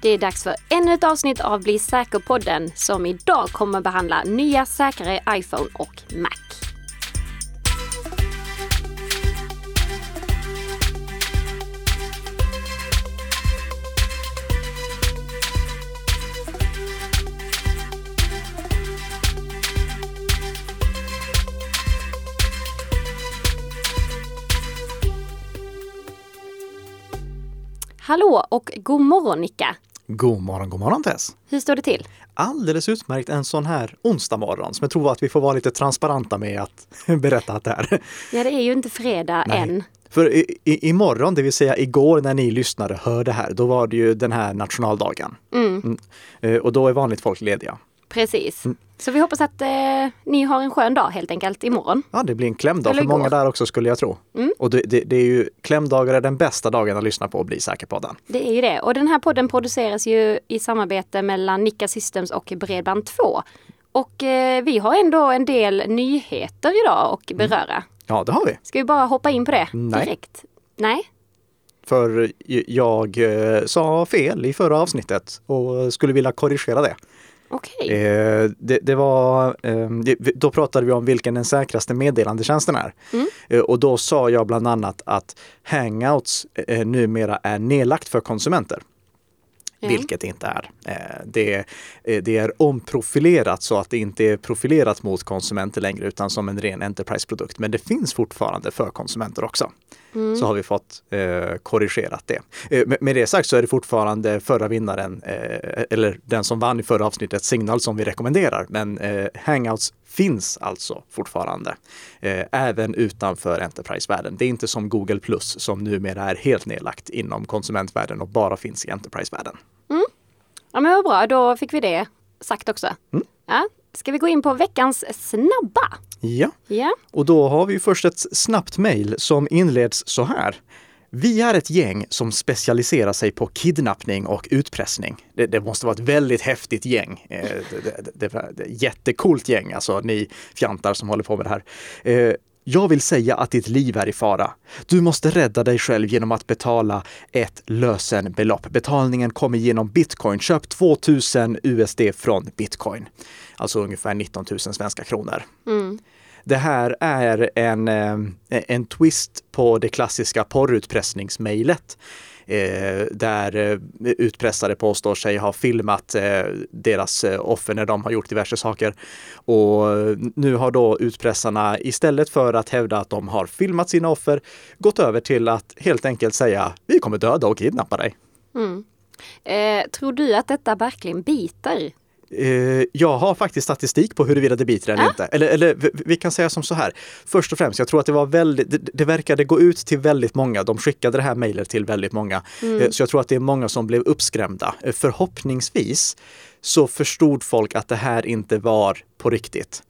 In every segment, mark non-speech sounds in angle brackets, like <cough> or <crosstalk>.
Det är dags för ännu ett avsnitt av Bli säker-podden som idag kommer behandla nya säkrare iPhone och Mac. Hallå och god morgon Nika! God morgon, god morgon Tess! Hur står det till? Alldeles utmärkt en sån här onsdag morgon som jag tror att vi får vara lite transparenta med att <laughs> berätta att det är. Ja, det är ju inte fredag Nej. än. För i, i, imorgon, det vill säga igår när ni lyssnade hör det här, då var det ju den här nationaldagen. Mm, Eh, Och då är vanligt folk lediga. Precis. Mm. Så vi hoppas att eh, ni har en skön dag helt enkelt imorgon. Ja, det blir en klämdag för många där också skulle jag tro. Mm. Och det, det, det är ju klämdagar är den bästa dagen att lyssna på och bli säker på den. Det är ju det. Och den här podden produceras ju i samarbete mellan Nicka Systems och Bredband2. Och eh, vi har ändå en del nyheter idag att beröra. Ja, det har vi. Ska vi bara hoppa in på det Nej. direkt? Nej. För jag eh, sa fel i förra avsnittet och skulle vilja korrigera det. Okej. Eh, det, det var, eh, då pratade vi om vilken den säkraste meddelandetjänsten är. Mm. Eh, och då sa jag bland annat att Hangouts eh, numera är nedlagt för konsumenter. Ja. Vilket det inte är. Eh, det, eh, det är omprofilerat så att det inte är profilerat mot konsumenter längre utan som en ren Enterprise-produkt. Men det finns fortfarande för konsumenter också. Mm. Så har vi fått eh, korrigerat det. Eh, med, med det sagt så är det fortfarande förra vinnaren, eh, eller den som vann i förra avsnittet, Signal som vi rekommenderar. Men Hangouts finns alltså fortfarande, eh, även utanför Enterprise-världen. Det är inte som Google Plus som numera är helt nedlagt inom konsumentvärlden och bara finns i Enterprise-världen. Ja men vad bra, då fick vi det sagt också. Mm. Ja. Ska vi gå in på veckans snabba? Ja, Ja. och då har vi först ett snabbt mejl som inleds så här. Vi är ett gäng som specialiserar sig på kidnappning och utpressning. Det, det måste vara ett väldigt häftigt gäng. Eh, det, det, det, jättekult jättecoolt gäng, alltså ni fjantar som håller på med det här. Eh, jag vill säga att ditt liv är i fara. Du måste rädda dig själv genom att betala ett lösenbelopp. Betalningen kommer genom bitcoin. Köp 2000 USD från bitcoin. Alltså ungefär 19 000 svenska kronor. Mm. Det här är en, eh, en twist på det klassiska porrutpressningsmejlet. Eh, där eh, utpressare påstår sig ha filmat deras offer när de har gjort diverse saker. Och nu har då utpressarna istället för att hävda att de har filmat sina offer gått över till att helt enkelt säga vi kommer döda och kidnappa dig. Mm. Eh, tror du att detta verkligen biter? Eh, jag har faktiskt statistik på huruvida det biter eller Ja. inte. Eller, eller vi- kan säga som så här. Först och främst, jag tror att det var väldigt, det, det verkade gå ut till väldigt många. De skickade det här mejlet till väldigt många. Eh, så jag tror att det är många som blev uppskrämda. Eh, förhoppningsvis så förstod folk att det här inte var på riktigt.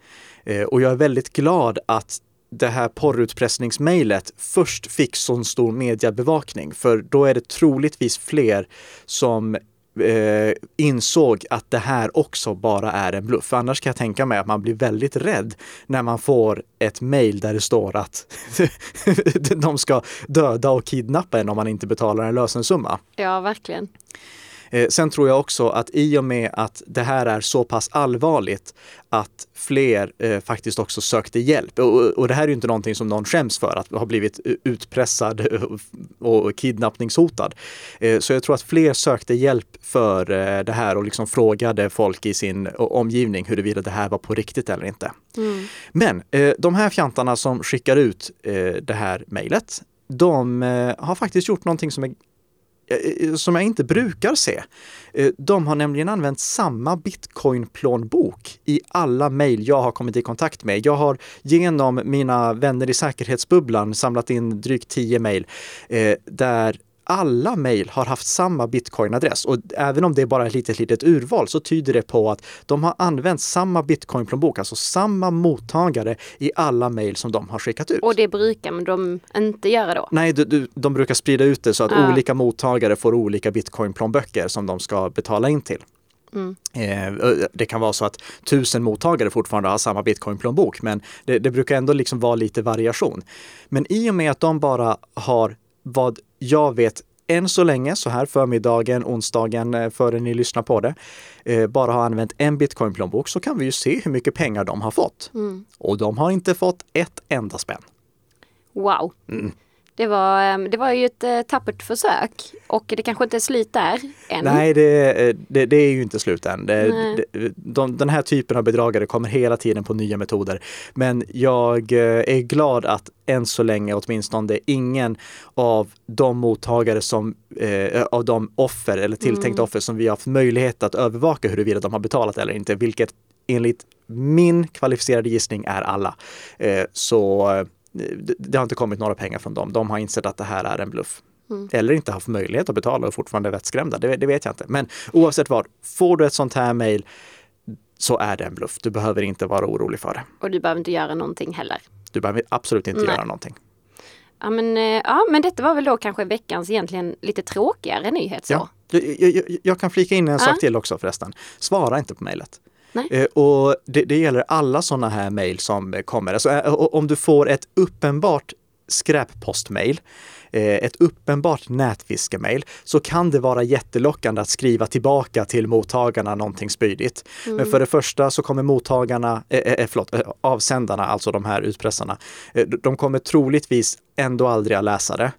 Och jag är väldigt glad att det här porrutpressningsmejlet först fick sån stor mediebevakning. För då är det troligtvis fler som eh, insåg att det här också bara är en bluff. För annars kan jag tänka mig att man blir väldigt rädd när man får ett mejl där det står att <laughs> de ska döda och kidnappa en om man inte betalar en lösensumma. Ja, verkligen. Eh, sen tror jag också att i och med att det här är så pass allvarligt att fler eh, faktiskt också sökte hjälp. Och, och det här är inte någonting som någon skäms för, att ha blivit utpressad <laughs> och, och kidnappningshotad. Eh, så jag tror att fler sökte hjälp för eh, det här och liksom frågade folk i sin omgivning huruvida det här var på riktigt eller inte. Mm. Men eh, de här fjantarna som skickar ut eh, det här mejlet, de har faktiskt gjort någonting som är Eh, eh, som jag inte brukar se. Eh, de har nämligen använt samma bitcoin-plånbok i alla mejl jag har kommit i kontakt med. Jag har genom mina vänner i säkerhetsbubblan samlat in drygt 10 mejl där alla mejl har haft samma bitcoin-adress och även om det är bara ett litet, litet urval så tyder det på att de har använt samma bitcoin-plånbok, alltså samma mottagare i alla mejl som de har skickat ut. Och det brukar de inte göra då? Nej, du, du, de brukar sprida ut det så att Ja. olika mottagare får olika bitcoin-plånböcker som de ska betala in till. Mm. Eh, Det kan vara så att tusen mottagare fortfarande har samma bitcoin-plånbok, men det, det brukar ändå liksom vara lite variation. Men i och med att de bara har, vad jag vet, än så länge, så här förmiddagen, onsdagen eh, före ni lyssnar på det, eh, bara har använt en bitcoin-plånbok så kan vi ju se hur mycket pengar de har fått. Mm. Och de har inte fått ett enda spänn. Wow. Mm. Det var, ehm, det var ju ett eh, tappert försök och det kanske inte är slut där än. Nej, det, det, det är ju inte slut än. Det, de, den här typen av bedragare kommer hela tiden på nya metoder. Men jag eh, är glad att än så länge åtminstone ingen av de mottagare som, eh, av de offer eller tilltänkta offer som vi har haft möjlighet att övervaka huruvida de har betalat eller inte, vilket enligt min kvalificerade gissning är alla. Eh, så eh, det, har inte kommit några pengar från dem. De har insett att det här är en bluff. Eller inte haft möjlighet att betala och fortfarande är vettskrämda. Det, det vet jag inte. Men oavsett vad, får du ett sånt här mejl så är det en bluff. Du behöver inte vara orolig för det. Och du behöver inte göra någonting heller. Du behöver absolut inte Nej. göra någonting. Ja men, eh, ja men detta var väl då kanske veckans egentligen lite tråkigare nyhet så. Ja. Jag, jag, jag- jag kan flika in en Ja. sak till också förresten. Svara inte på mejlet. Eh, och det, det gäller alla sådana här mejl som eh, kommer. Alltså, eh, om du får ett uppenbart skräppostmejl, eh, ett uppenbart nätfiskemail, så kan det vara jättelockande att skriva tillbaka till mottagarna någonting spydigt. Men för det första så kommer mottagarna, eh, eh, förlåt, avsändarna, alltså de här utpressarna, de kommer troligtvis ändå aldrig att läsa det.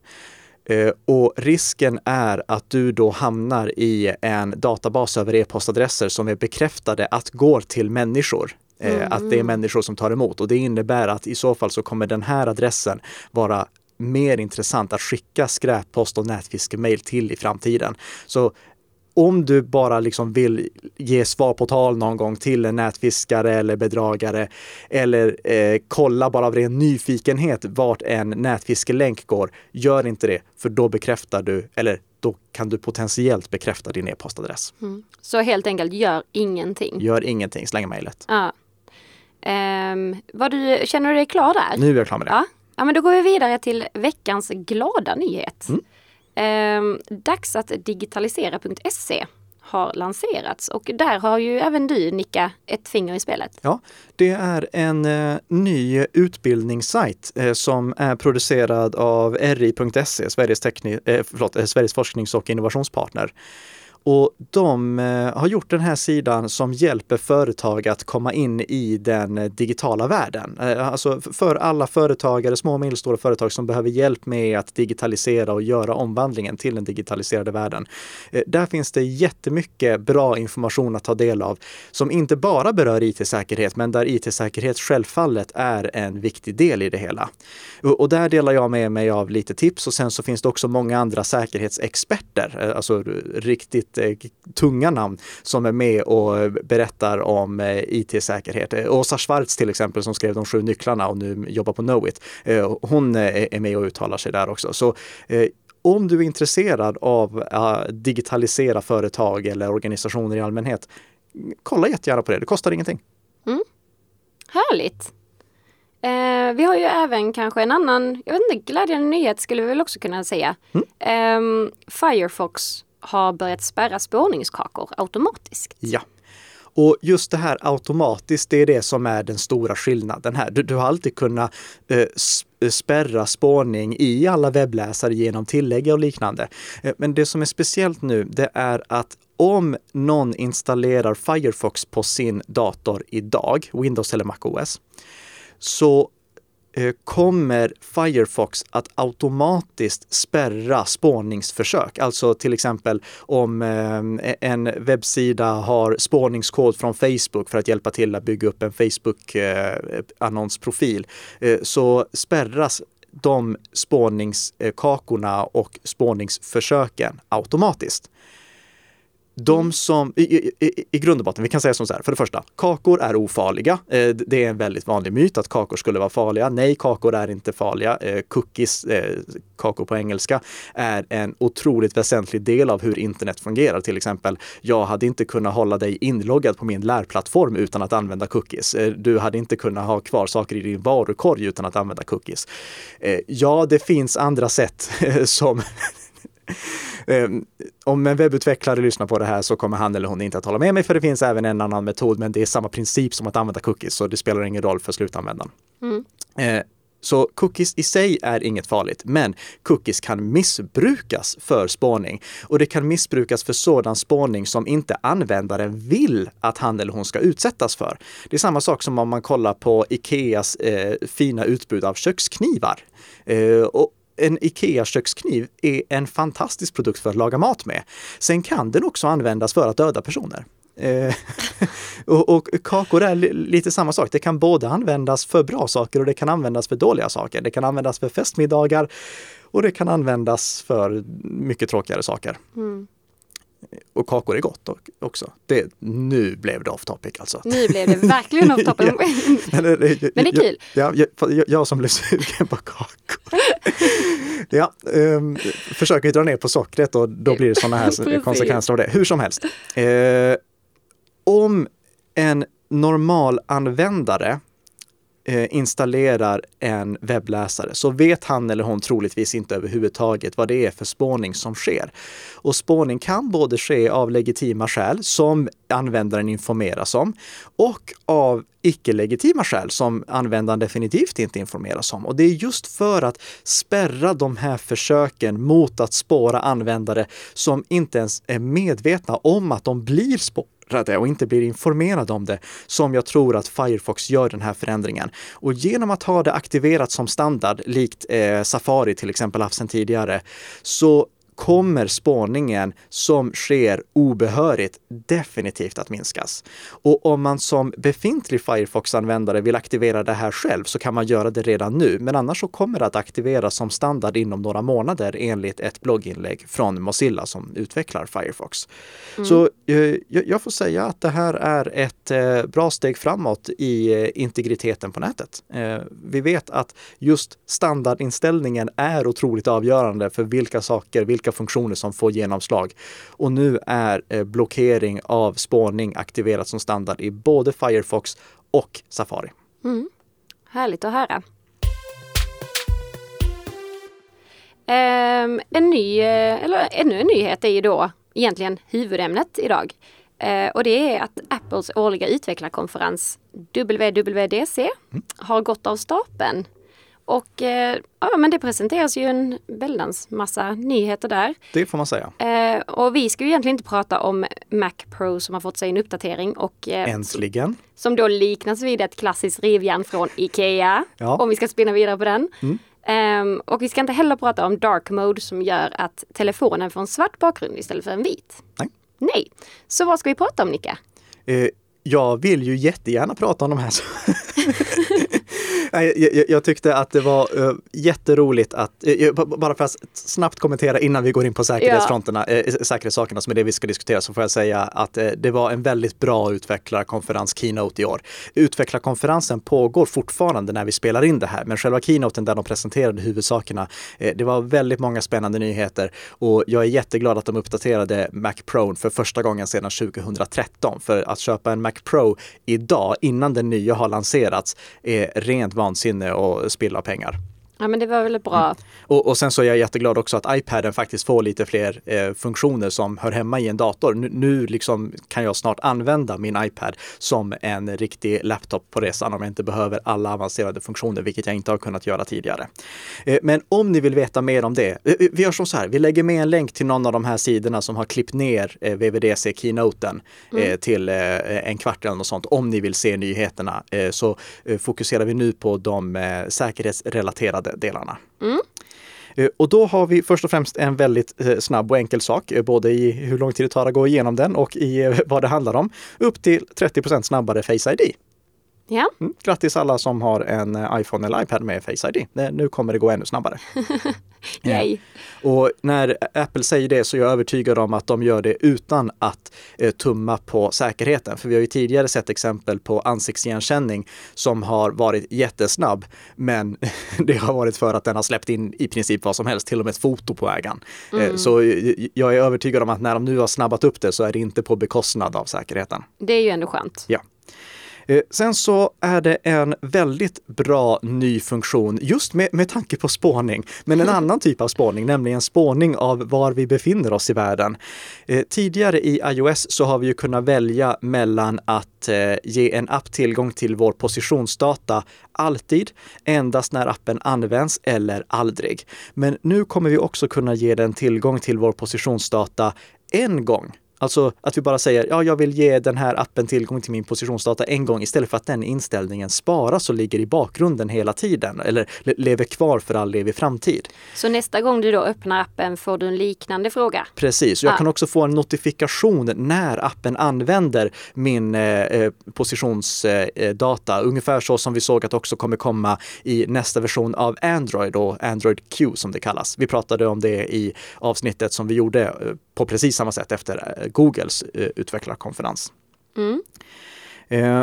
Eh, Och risken är att du då hamnar i en databas över e-postadresser som är bekräftade att går till människor. Eh, Att det är människor som tar emot och det innebär att i så fall så kommer den här adressen vara mer intressant att skicka skräppost och nätfiskemail till i framtiden. Så om du bara liksom vill ge svar på tal någon gång till en nätfiskare eller bedragare eller eh, kolla bara av ren nyfikenhet vart en nätfiskelänk går, gör inte det, för då bekräftar du, eller då kan du potentiellt bekräfta din e-postadress. Så helt enkelt gör ingenting. Gör ingenting, släng mejlet. Ja. Vad du, känner du dig klar där? Nu är jag klar med det. Ja. ja, men då går vi vidare till veckans glada nyhet. Mm. Ehm, dags att digitalisera.se har lanserats och där har ju även du Nicka ett finger i spelet. Ja, det är en eh, ny utbildningssajt eh, som är producerad av RI.se, Sveriges, tekni- eh, förlåt, eh, Sveriges forsknings och innovationspartner. Och de eh, har gjort den här sidan som hjälper företag att komma in i den digitala världen. Eh, alltså för alla företagare, små och medelstora företag som behöver hjälp med att digitalisera och göra omvandlingen till den digitaliserade världen. Eh, där finns det jättemycket bra information att ta del av som inte bara berör IT-säkerhet, men där IT-säkerhet självfallet är en viktig del i det hela. Och, där delar jag med mig av lite tips och sen så finns det också många andra säkerhetsexperter, alltså riktigt eh, tunga namn som är med och eh, berättar om eh, IT-säkerhet. Eh, Åsa Schwarz till exempel som skrev de sju nycklarna och nu jobbar på Knowit. Eh, hon eh, är med och uttalar sig där också. Så eh, om du är intresserad av att digitalisera företag eller organisationer i allmänhet, kolla jättegärna på det. Det kostar ingenting. Härligt! Eh, vi har ju även kanske en annan, jag vet inte, glädjande nyhet skulle vi väl också kunna säga. Ehm, Firefox har börjat spärra spårningskakor automatiskt. Ja. Och just det här automatiskt, det är det som är den stora skillnaden här. Du, du har alltid kunnat eh, eh, spärra spårning i alla webbläsare genom tillägg och liknande. Eh, men det som är speciellt nu, det är att om någon installerar Firefox på sin dator idag, Windows eller MacOS, så Eh, kommer Firefox att automatiskt spärra spårningsförsök. Alltså till exempel om eh, en webbsida har spårningskod från Facebook för att hjälpa till att bygga upp en Facebook-annonsprofil eh, så spärras de spårningskakorna och spårningsförsöken automatiskt. De som, i, i, i- grund och botten, vi kan säga som så här, för det första, kakor är ofarliga. Eh, Det är en väldigt vanlig myt att kakor skulle vara farliga. Nej, kakor är inte farliga. Eh, Cookies, eh, kakor på engelska, är en otroligt väsentlig del av hur internet fungerar. Till exempel, jag hade inte kunnat hålla dig inloggad på min lärplattform utan att använda cookies. Du hade inte kunnat ha kvar saker i din varukorg utan att använda cookies. Ja, det finns andra sätt <laughs> som <laughs> Om en webbutvecklare lyssnar på det här så kommer han eller hon inte att hålla med mig för det finns även en annan metod men det är samma princip som att använda cookies så det spelar ingen roll för slutanvändaren. Mm. Eh, Så cookies i sig är inget farligt, men cookies kan missbrukas för spårning. Och det kan missbrukas för sådan spårning som inte användaren vill att han eller hon ska utsättas för. Det är samma sak som om man kollar på Ikeas eh, fina utbud av köksknivar. Eh, och en IKEA-kökskniv är en fantastisk produkt för att laga mat med. Sen kan den också användas för att döda personer. Eh, <laughs> och, och, kakor är lite samma sak. Det kan både användas för bra saker och det kan användas för dåliga saker. Det kan användas för festmiddagar och det kan användas för mycket tråkigare saker. Mm. Och kakor är gott också. Det, nu blev det off topic alltså. Nu blev det verkligen off topic. <laughs> ja. Men det är kul. Ja, jag, jag, som blev <laughs> sugen på kakor. <laughs> ja, um, försöker dra ner på sockret och då blir det sådana här konsekvenser av det. Hur som helst. Uh, om en normal användare eh, Eh, installerar en webbläsare så vet han eller hon troligtvis inte överhuvudtaget vad det är för spårning som sker. Och spårning kan både ske av legitima skäl som användaren informeras om och av icke-legitima skäl som användaren definitivt inte informeras om. Och det är just för att spärra de här försöken mot att spåra användare som inte ens är medvetna om att de blir spårade det och inte blir informerad om det som jag tror att Firefox gör den här förändringen. Och genom att ha det aktiverat som standard, likt eh, Safari till exempel haft sedan tidigare, så kommer spårningen som sker obehörigt definitivt att minskas. Och om man som befintlig Firefox-användare vill aktivera det här själv så kan man göra det redan nu. Men annars så kommer det att aktiveras som standard inom några månader enligt ett blogginlägg från Mozilla som utvecklar Firefox. Mm. Så eh, jag får säga att det här är ett eh, bra steg framåt i eh, integriteten på nätet. Vi vet att just standardinställningen är otroligt avgörande för vilka saker, vilka olika funktioner som får genomslag. Och nu är eh, blockering av spårning aktiverat som standard i både Firefox och Safari. Mm. Härligt att höra. Um, en ny, eh, eller ännu en nyhet är ju då egentligen huvudämnet idag. Uh, och det är att Apples årliga utvecklarkonferens WWDC mm. har gått av stapeln och eh, ja, men det presenteras ju en väldans massa nyheter där. Det får man säga. Eh, och vi ska ju egentligen inte prata om Mac Pro som har fått sig en uppdatering. Och, eh, Äntligen! Som då liknas vid ett klassiskt rivjärn från Ikea. ja. Om vi ska spinna vidare på den. Mm. Um, och vi ska inte heller prata om dark mode som gör att telefonen får en svart bakgrund istället för en vit. Nej. Nej. Så vad ska vi prata om Nicka? Uh, jag vill ju jättegärna prata om de här. <laughs> jag, jag, tyckte att det var uh, jätteroligt att, uh, bara för att snabbt kommentera innan vi går in på säkerhetsfronterna, ja. uh, säkerhetssakerna som är det vi ska diskutera, så får jag säga att uh, det var en väldigt bra utvecklarkonferens, Keynote i år. Utvecklarkonferensen pågår fortfarande när vi spelar in det här, men själva keynoten där de presenterade huvudsakerna, det var väldigt många spännande nyheter och jag är jätteglad att de uppdaterade Mac Pro för första gången sedan 2013. För att köpa en Mac Pro idag, innan den nya har lanserats, är rent vansinne och spilla pengar. Ja men det var väldigt bra. Mm. Och, och, sen så är jag jätteglad också att iPaden faktiskt får lite fler eh, funktioner som hör hemma i en dator. Nu, nu liksom kan jag snart använda min iPad som en riktig laptop på resan om jag inte behöver alla avancerade funktioner, vilket jag inte har kunnat göra tidigare. Eh, men om ni vill veta mer om det, eh, vi gör som så här, vi lägger med en länk till någon av de här sidorna som har klippt ner eh, VVDC keynoten eh, mm. till eh, en kvart eller något sånt. Om ni vill se nyheterna så fokuserar vi nu på de säkerhetsrelaterade delarna. Mm. Eh, och då har vi först och främst en väldigt eh, snabb och enkel sak, eh, både i hur lång tid det tar att gå igenom den och i vad det handlar om. Upp till 30% snabbare Face ID. Ja. Mm, grattis alla som har en iPhone eller iPad med Face ID. Nu kommer det gå ännu snabbare. <laughs> Yay. Och när Apple säger det så är jag övertygad om att de gör det utan att eh, tumma på säkerheten. För vi har ju tidigare sett exempel på ansiktsigenkänning som har varit jättesnabb. Men <laughs> det har varit för att den har släppt in i princip vad som helst, till och med ett foto på ägaren. Eh, mm. Så jag är övertygad om att när de nu har snabbat upp det så är det inte på bekostnad av säkerheten. Det är ju ändå skönt. Ja. Eh, sen så är det en väldigt bra ny funktion just med, med tanke på spårning, men en <laughs> annan typ av spårning, nämligen spårning av var vi befinner oss i världen. Eh, tidigare i iOS så har vi ju kunnat välja mellan att eh, ge en app tillgång till vår positionsdata alltid, endast när appen används eller aldrig. Men nu kommer vi också kunna ge den tillgång till vår positionsdata en gång Alltså att vi bara säger, ja, jag vill ge den här appen tillgång till min positionsdata en gång istället för att den inställningen sparas och ligger i bakgrunden hela tiden eller lever kvar för all evig framtid. Så nästa gång du då öppnar appen får du en liknande fråga? Precis, jag ah. kan också få en notifikation när appen använder min eh, eh positionsdata. Eh, ungefär så som vi såg att också kommer komma i nästa version av Android och Android Q som det kallas. Vi pratade om det i avsnittet som vi gjorde eh, på precis samma sätt efter eh, Googles eh, utvecklarkonferens. Mm.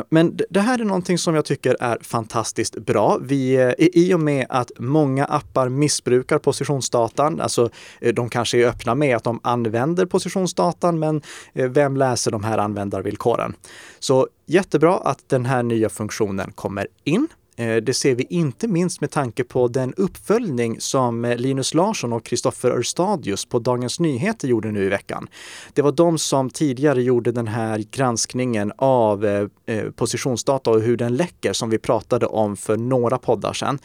Men det här är någonting som jag tycker är fantastiskt bra. Vi, eh, I och med att många appar missbrukar positionsdatan, alltså de kanske är öppna med att de använder positionsdatan, men vem läser de här användarvillkoren? Så jättebra att den här nya funktionen kommer in. Eh, det ser vi inte minst med tanke på den uppföljning som eh, Linus Larsson och Kristoffer Örstadius på Dagens Nyheter gjorde nu i veckan. Det var de som tidigare gjorde den här granskningen av eh, positionsdata och hur den läcker som vi pratade om för några poddar sedan.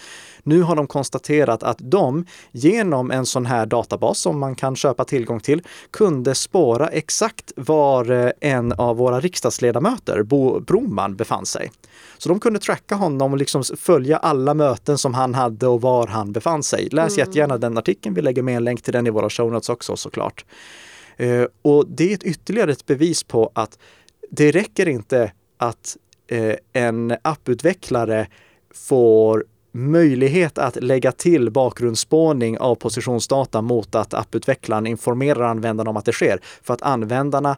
Nu har de konstaterat att de genom en sån här databas som man kan köpa tillgång till kunde spåra exakt var en av våra riksdagsledamöter, Bo Broman, befann sig. Så de kunde tracka honom och liksom följa alla möten som han hade och var han befann sig. Läs mm. jättegärna den artikeln. Vi lägger med en länk till den i våra show notes också såklart. Eh, och det är ett ytterligare ett bevis på att det räcker inte att eh, en apputvecklare får möjlighet att lägga till bakgrundsspårning av positionsdata mot att apputvecklaren informerar användarna om att det sker. För att användarna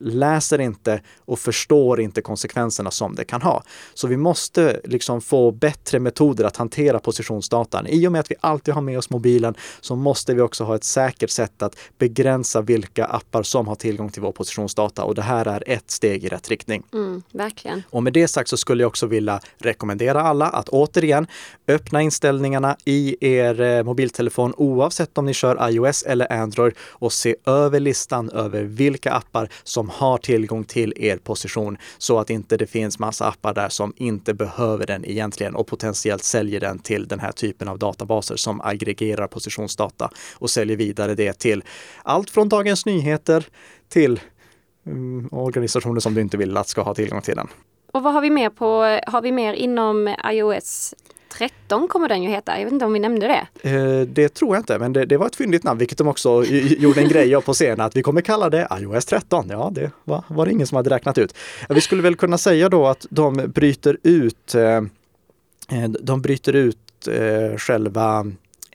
läser inte och förstår inte konsekvenserna som det kan ha. Så vi måste liksom få bättre metoder att hantera positionsdatan. I och med att vi alltid har med oss mobilen så måste vi också ha ett säkert sätt att begränsa vilka appar som har tillgång till vår positionsdata och det här är ett steg i rätt riktning. Mm, verkligen. Och med det sagt så skulle jag också vilja rekommendera alla att återigen öppna inställningarna i er eh, mobiltelefon oavsett om ni kör iOS eller Android och se över listan över vilka appar som som har tillgång till er position så att inte det finns massa appar där som inte behöver den egentligen och potentiellt säljer den till den här typen av databaser som aggregerar positionsdata och säljer vidare det till allt från Dagens Nyheter till um, organisationer som du inte vill att ska ha tillgång till den. Och vad har vi mer på, har vi mer inom iOS 13 kommer den ju heta. Jag vet inte om vi nämnde det? Eh, det tror jag inte, men det, det, var ett fyndigt namn, vilket de också gjorde en grej av på scenen, att vi kommer kalla det iOS 13. Ja, det var, var det ingen som hade räknat ut. Vi skulle väl kunna säga då att de bryter ut eh, eh de bryter ut eh, själva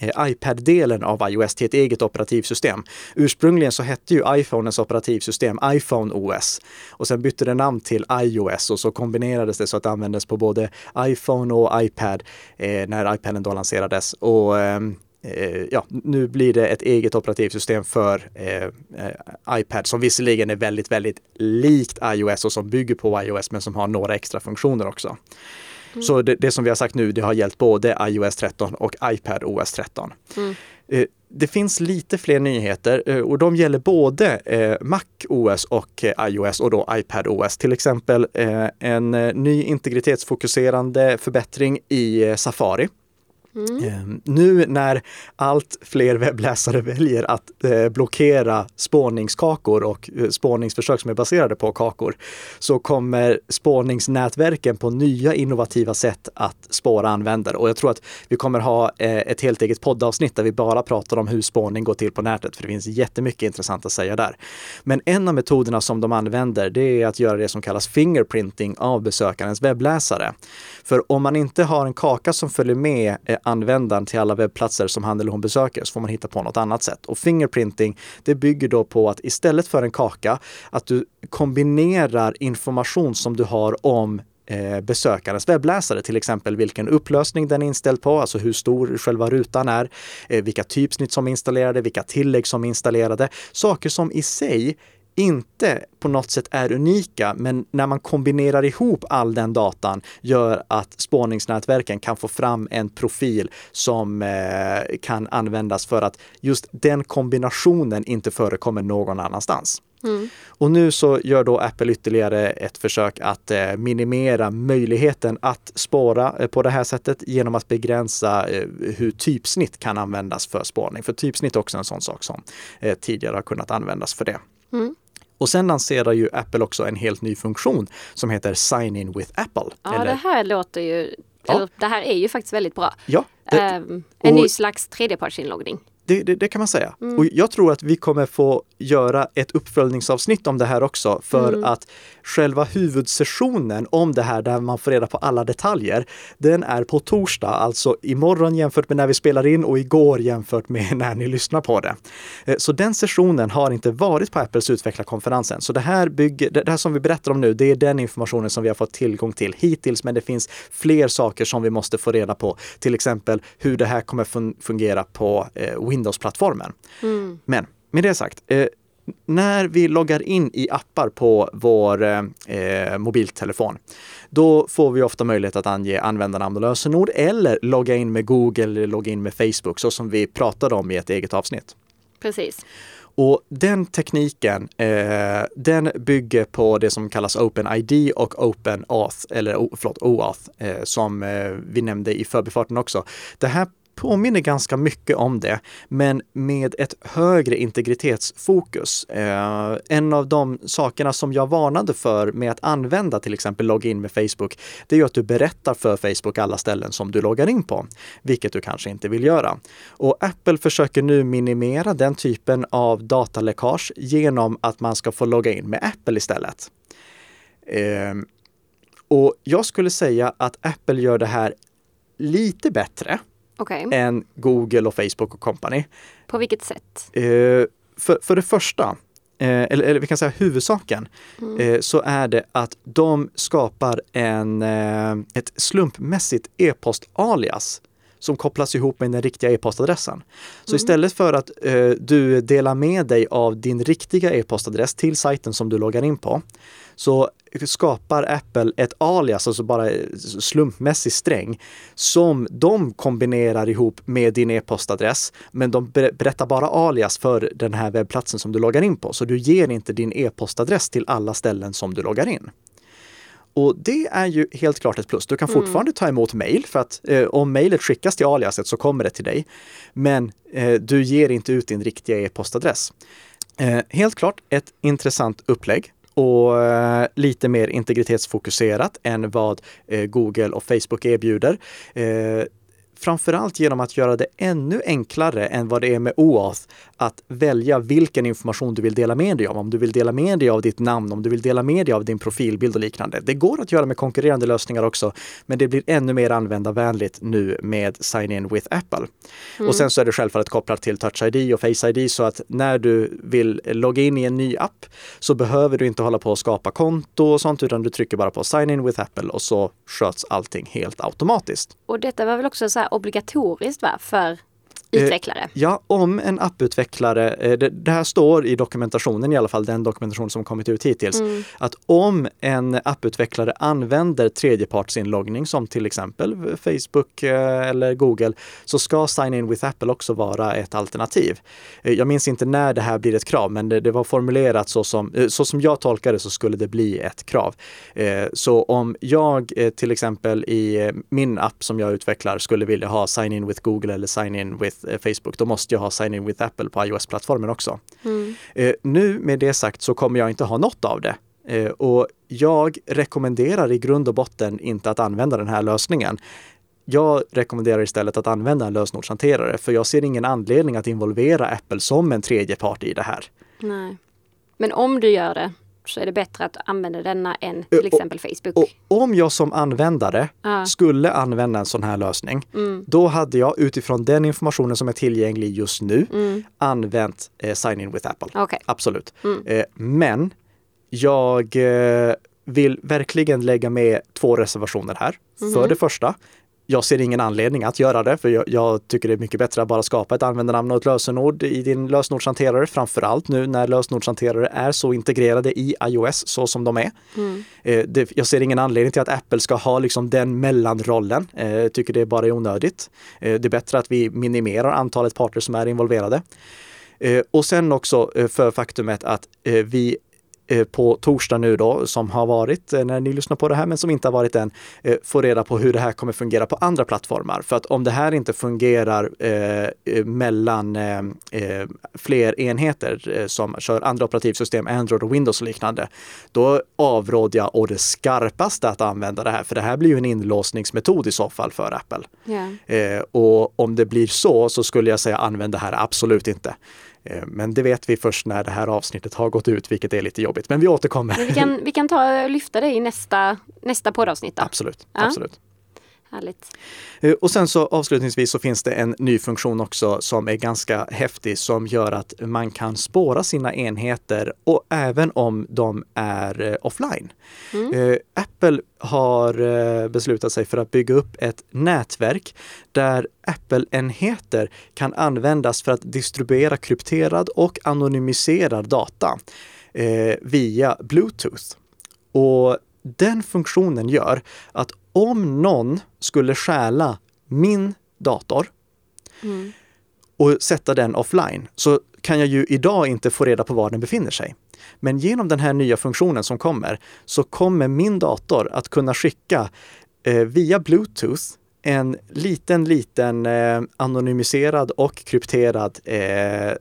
Eh, iPad-delen av iOS till ett eget operativsystem. Ursprungligen så hette ju iPhones operativsystem iPhone OS och sen bytte det namn till iOS och så kombinerades det så att det användes på både iPhone och iPad eh, när iPaden då lanserades. Och ehm, eh, ja, nu blir det ett eget operativsystem för eh, eh, iPad som visserligen är väldigt, väldigt likt iOS och som bygger på iOS men som har några extra funktioner också. Mm. Så det, det, som vi har sagt nu, det har gällt både iOS 13 och iPad OS 13. Mm. Eh, det finns lite fler nyheter eh, och de gäller både eh, Mac OS och iOS och då iPad OS. Till exempel en ny integritetsfokuserande förbättring i Safari. Mm. Ehm, nu när allt fler webbläsare väljer att eh, blockera spårningskakor och eh, spårningsförsök som är baserade på kakor så kommer spårningsnätverken på nya innovativa sätt att spåra användare. Och jag tror att vi kommer ha eh, ett helt eget poddavsnitt där vi bara pratar om hur spårning går till på nätet, för det finns jättemycket intressant att säga där. Men en av metoderna som de använder, det är att göra det som kallas fingerprinting av besökarens webbläsare. För om man inte har en kaka som följer med användaren till alla webbplatser som han eller hon besöker så får man hitta på något annat sätt. Och fingerprinting, det bygger då på att istället för en kaka, att du kombinerar information som du har om eh, besökarens webbläsare, till exempel vilken upplösning den är inställd på, alltså hur stor själva rutan är, eh, vilka typsnitt som är installerade, vilka tillägg som är installerade. Saker som i sig inte på något sätt är unika, men när man kombinerar ihop all den datan gör att spårningsnätverken kan få fram en profil som eh, kan användas för att just den kombinationen inte förekommer någon annanstans. Mm. Och nu så gör då Apple ytterligare ett försök att eh, minimera möjligheten att spåra eh, på det här sättet genom att begränsa eh, hur typsnitt kan användas för spårning. För typsnitt är också en sån sak som eh, tidigare har kunnat användas för det. Mm. Och sen lanserar ju Apple också en helt ny funktion som heter Sign in with Apple. Ja, eller... det här låter ju, ja. eller, det här är ju faktiskt väldigt bra. Ja, det, um, en och, ny slags tredjepartsinloggning. Det, det, det, kan man säga. Mm. Och jag tror att vi kommer få göra ett uppföljningsavsnitt om det här också för mm. att själva huvudsessionen om det här där man får reda på alla detaljer, den är på torsdag, alltså imorgon jämfört med när vi spelar in och igår jämfört med <laughs> när ni lyssnar på det. Eh, så den sessionen har inte varit på Apples utvecklarkonferensen. Så det här, bygger, det här som vi berättar om nu, det är den informationen som vi har fått tillgång till hittills, men det finns fler saker som vi måste få reda på. Till exempel hur det här kommer fungera på eh, Windows-plattformen. Mm. Men med det sagt, eh, när vi loggar in i appar på vår eh, mobiltelefon, då får vi ofta möjlighet att ange användarnamn och lösenord eller logga in med Google eller logga in med Facebook, så som vi pratade om i ett eget avsnitt. Precis. Och den tekniken, eh, den bygger på det som kallas OpenID och OpenAuth, eller förlåt, OAuth, eh, som eh, vi nämnde i förbifarten också. Det här påminner ganska mycket om det, men med ett högre integritetsfokus. Eh, en av de sakerna som jag varnade för med att använda till exempel login med Facebook, det är ju att du berättar för Facebook alla ställen som du loggar in på, vilket du kanske inte vill göra. Och Apple försöker nu minimera den typen av dataläckage genom att man ska få logga in med Apple istället. Eh, och jag skulle säga att Apple gör det här lite bättre okay. än Google och Facebook och company. På vilket sätt? Eh, för, för det första, eh, eller, eller vi kan säga huvudsaken, mm. eh, så är det att de skapar en, ett slumpmässigt e-post-alias som kopplas ihop med den riktiga e-postadressen. Så mm. istället för att eh, du delar med dig av din riktiga e-postadress till sajten som du loggar in på, så skapar Apple ett alias, alltså bara slumpmässig sträng, som de kombinerar ihop med din e-postadress. Men de berättar bara alias för den här webbplatsen som du loggar in på. Så du ger inte din e-postadress till alla ställen som du loggar in. Och det är ju helt klart ett plus. Du kan mm. fortfarande mm. ta emot mejl för att eh, om mejlet skickas till aliaset så kommer det till dig. Men eh, du ger inte ut din riktiga e-postadress. Eh, helt klart ett intressant upplägg och eh, lite mer integritetsfokuserat än vad eh, Google och Facebook erbjuder. Eh, Framförallt genom att göra det ännu enklare än vad det är med OAuth att välja vilken information du vill dela med dig av. Om du vill dela med dig av ditt namn, om du vill dela med dig av din profilbild och liknande. Det går att göra med konkurrerande lösningar också, men det blir ännu mer användarvänligt nu med Sign In with Apple. Mm. Och sen så är det självfallet kopplat till Touch ID och Face ID så att när du vill logga in i en ny app så behöver du inte hålla på och skapa konto och sånt, utan du trycker bara på Sign In with Apple och så sköts allting helt automatiskt. Och detta var väl också så obligatoriskt va, för Eh, utvecklare? Ja, om en apputvecklare, eh, det, det, här står i dokumentationen i alla fall, den dokumentation som kommit ut hittills, mm. att om en apputvecklare använder tredjepartsinloggning som till exempel Facebook eh, eller Google, så ska Sign In with Apple också vara ett alternativ. Jag minns inte när det här blir ett krav, men det, det var formulerat så som, så som jag tolkar det så skulle det bli ett krav. Så om jag till exempel i min app som jag utvecklar skulle vilja ha Sign In with Google eller Sign In with Eh, Facebook, då måste jag ha Sign In with Apple på iOS-plattformen också. Mm. Eh, nu med det sagt så kommer jag inte ha något av det. Eh, och jag rekommenderar i grund och botten inte att använda den här lösningen. Jag rekommenderar istället att använda en lösenordshanterare för jag ser ingen anledning att involvera Apple som en tredje part i det här. Nej. Men om du gör det, så är det bättre att använda denna än till exempel Facebook. Och, om jag som användare ah. skulle använda en sån här lösning, mm. då hade jag utifrån den informationen som är tillgänglig just nu mm. använt eh, Sign In with Apple. Okay. Absolut. Mm. Eh, men jag eh, vill verkligen lägga med två reservationer här. För mhm. det första, jag ser ingen anledning att göra det, för jag, jag, tycker det är mycket bättre att bara skapa ett användarnamn och ett lösenord i din lösenordshanterare, framför allt nu när lösenordshanterare är så integrerade i iOS så som de är. Mm. Eh, det, jag ser ingen anledning till att Apple ska ha liksom den mellanrollen. Eh, tycker det bara är onödigt. Eh, det är bättre att vi minimerar antalet parter som är involverade. Eh, och sen också eh, för faktumet att eh, vi på torsdag nu då, som har varit eh, när ni lyssnar på det här, men som inte har varit än, eh, få reda på hur det här kommer fungera på andra plattformar. För att om det här inte fungerar eh, mellan eh, fler enheter som kör andra operativsystem, Android och Windows och liknande, då avråder jag å det skarpaste att använda det här, för det här blir ju en inlåsningsmetod i så fall för Apple. Yeah. och om det blir så, så skulle jag säga använd det här absolut inte. Eh, men det vet vi först när det här avsnittet har gått ut, vilket är lite jobbigt. Men vi återkommer. Men vi, kan, vi kan ta lyfta det i nästa, nästa poddavsnitt. Då. Absolut. Ja. absolut. Härligt. Eh, och sen så avslutningsvis så finns det en ny funktion också som är ganska häftig som gör att man kan spåra sina enheter och även om de är eh, offline. Mm. Apple har beslutat sig för att bygga upp ett nätverk där Apple-enheter kan användas för att distribuera krypterad och anonymiserad data via Bluetooth. Och den funktionen gör att om någon skulle stjäla min dator mm. och sätta den offline så kan jag ju idag inte få reda på var den befinner sig. Men genom den här nya funktionen som kommer så kommer min dator att kunna skicka eh, via Bluetooth en liten, liten eh, anonymiserad och krypterad eh,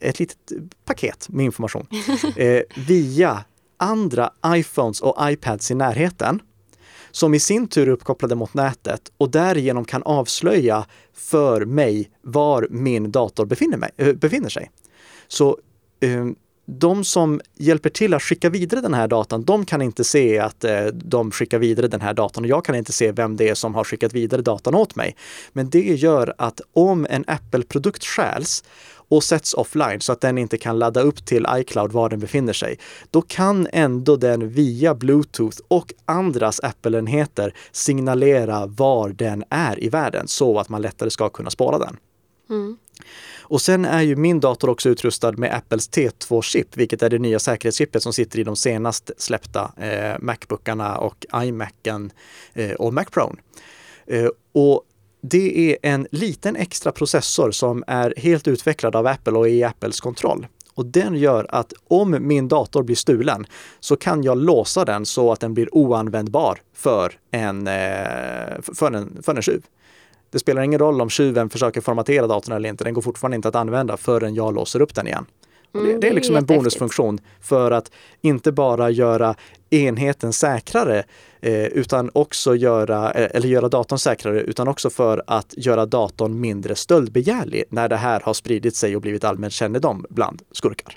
ett litet paket med information <laughs> eh, via andra iPhones och iPads i närheten som i sin tur är uppkopplade mot nätet och därigenom kan avslöja för mig var min dator befinner, mig, äh, befinner sig. Så äh, de som hjälper till att skicka vidare den här datan, de kan inte se att eh, de skickar vidare den här datan och jag kan inte se vem det är som har skickat vidare datan åt mig. Men det gör att om en Apple-produkt stjäls och sätts offline så att den inte kan ladda upp till iCloud var den befinner sig, då kan ändå den via Bluetooth och andras Apple-enheter signalera var den är i världen så att man lättare ska kunna spåra den. Mm. Och sen är ju min dator också utrustad med Apples T2-chip, vilket är det nya säkerhetschippet som sitter i de senast släppta eh, Macbookarna och iMacen eh, och Mac Pro. Eh, och det är en liten extra processor som är helt utvecklad av Apple och är i Apples kontroll. Och den gör att om min dator blir stulen så kan jag låsa den så att den blir oanvändbar för en, eh, för en, för en tjuv. Det spelar ingen roll om tjuven försöker formatera datorn eller inte. Den går fortfarande inte att använda förrän jag låser upp den igen. Mm, det, det, är liksom en bonusfunktion för att inte bara göra enheten säkrare eh, utan också göra, eh, eller göra datorn säkrare, utan också för att göra datorn mindre stöldbegärlig när det här har spridit sig och blivit allmänt kännedom bland skurkar.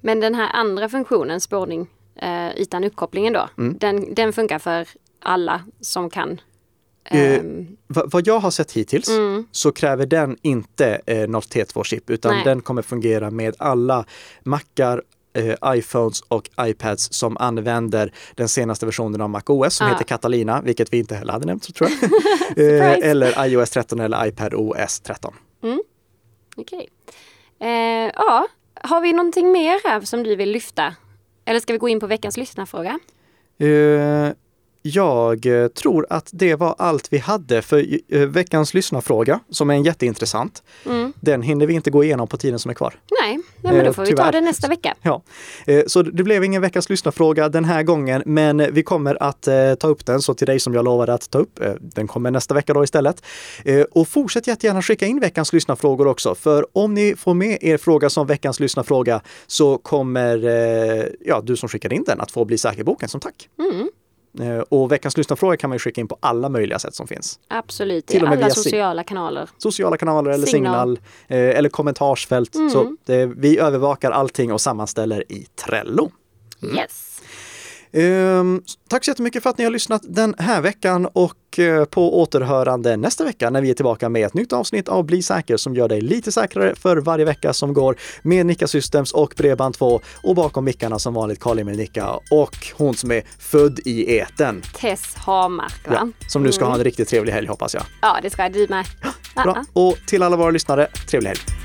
Men den här andra funktionen, spårning eh, utan uppkopplingen då, mm. den, den funkar för alla som kan Eh, um, vad jag har sett hittills mm. så kräver den inte eh, något T2-chip utan Nej. den kommer fungera med alla Macar, eh, iPhones och iPads som använder den senaste versionen av MacOS som ah. heter Catalina, vilket vi inte heller hade nämnt tror jag. <laughs> eh, eller iOS 13 eller iPad OS 13. Mm. Okej. Okay. Eh, ja, har vi någonting mer här som du vill lyfta? Eller ska vi gå in på veckans lyssnarfråga? Jag eh, tror att det var allt vi hade för eh, veckans lyssnarfråga, som är en jätteintressant. Mm. Den hinner vi inte gå igenom på tiden som är kvar. Nej, nej men då får vi ta det nästa vecka. Ja. Så det blev ingen veckans lyssnarfråga den här gången, men vi kommer att ta upp den. Så till dig som jag lovade att ta upp, den kommer nästa vecka då istället. Och fortsätt jättegärna skicka in veckans lyssnarfrågor också, för om ni får med er fråga som veckans lyssnarfråga så kommer ja, du som skickar in den att få bli säkerboken som tack. Mm. Eh, och veckans lyssnarfråga kan man ju skicka in på alla möjliga sätt som finns. Absolut, Till i alla sociala kanaler. Sociala kanaler eller signal, signal eh, eller kommentarsfält. Mm. Så det, vi övervakar allting och sammanställer i Trello. Mm. Yes. Ehm, tack så jättemycket för att ni har lyssnat den här veckan och eh, på återhörande nästa vecka när vi är tillbaka med ett nytt avsnitt av Bli säker som gör dig lite säkrare för varje vecka som går med Nicka Systems och Bredband2 och bakom mickarna som vanligt Karl med Nicka och hon som är född i eten. Tess Hamark, va? Ja, som nu ska ha en riktigt trevlig helg hoppas jag. Ja, det ska du med. Bra. Och till alla våra lyssnare, trevlig helg!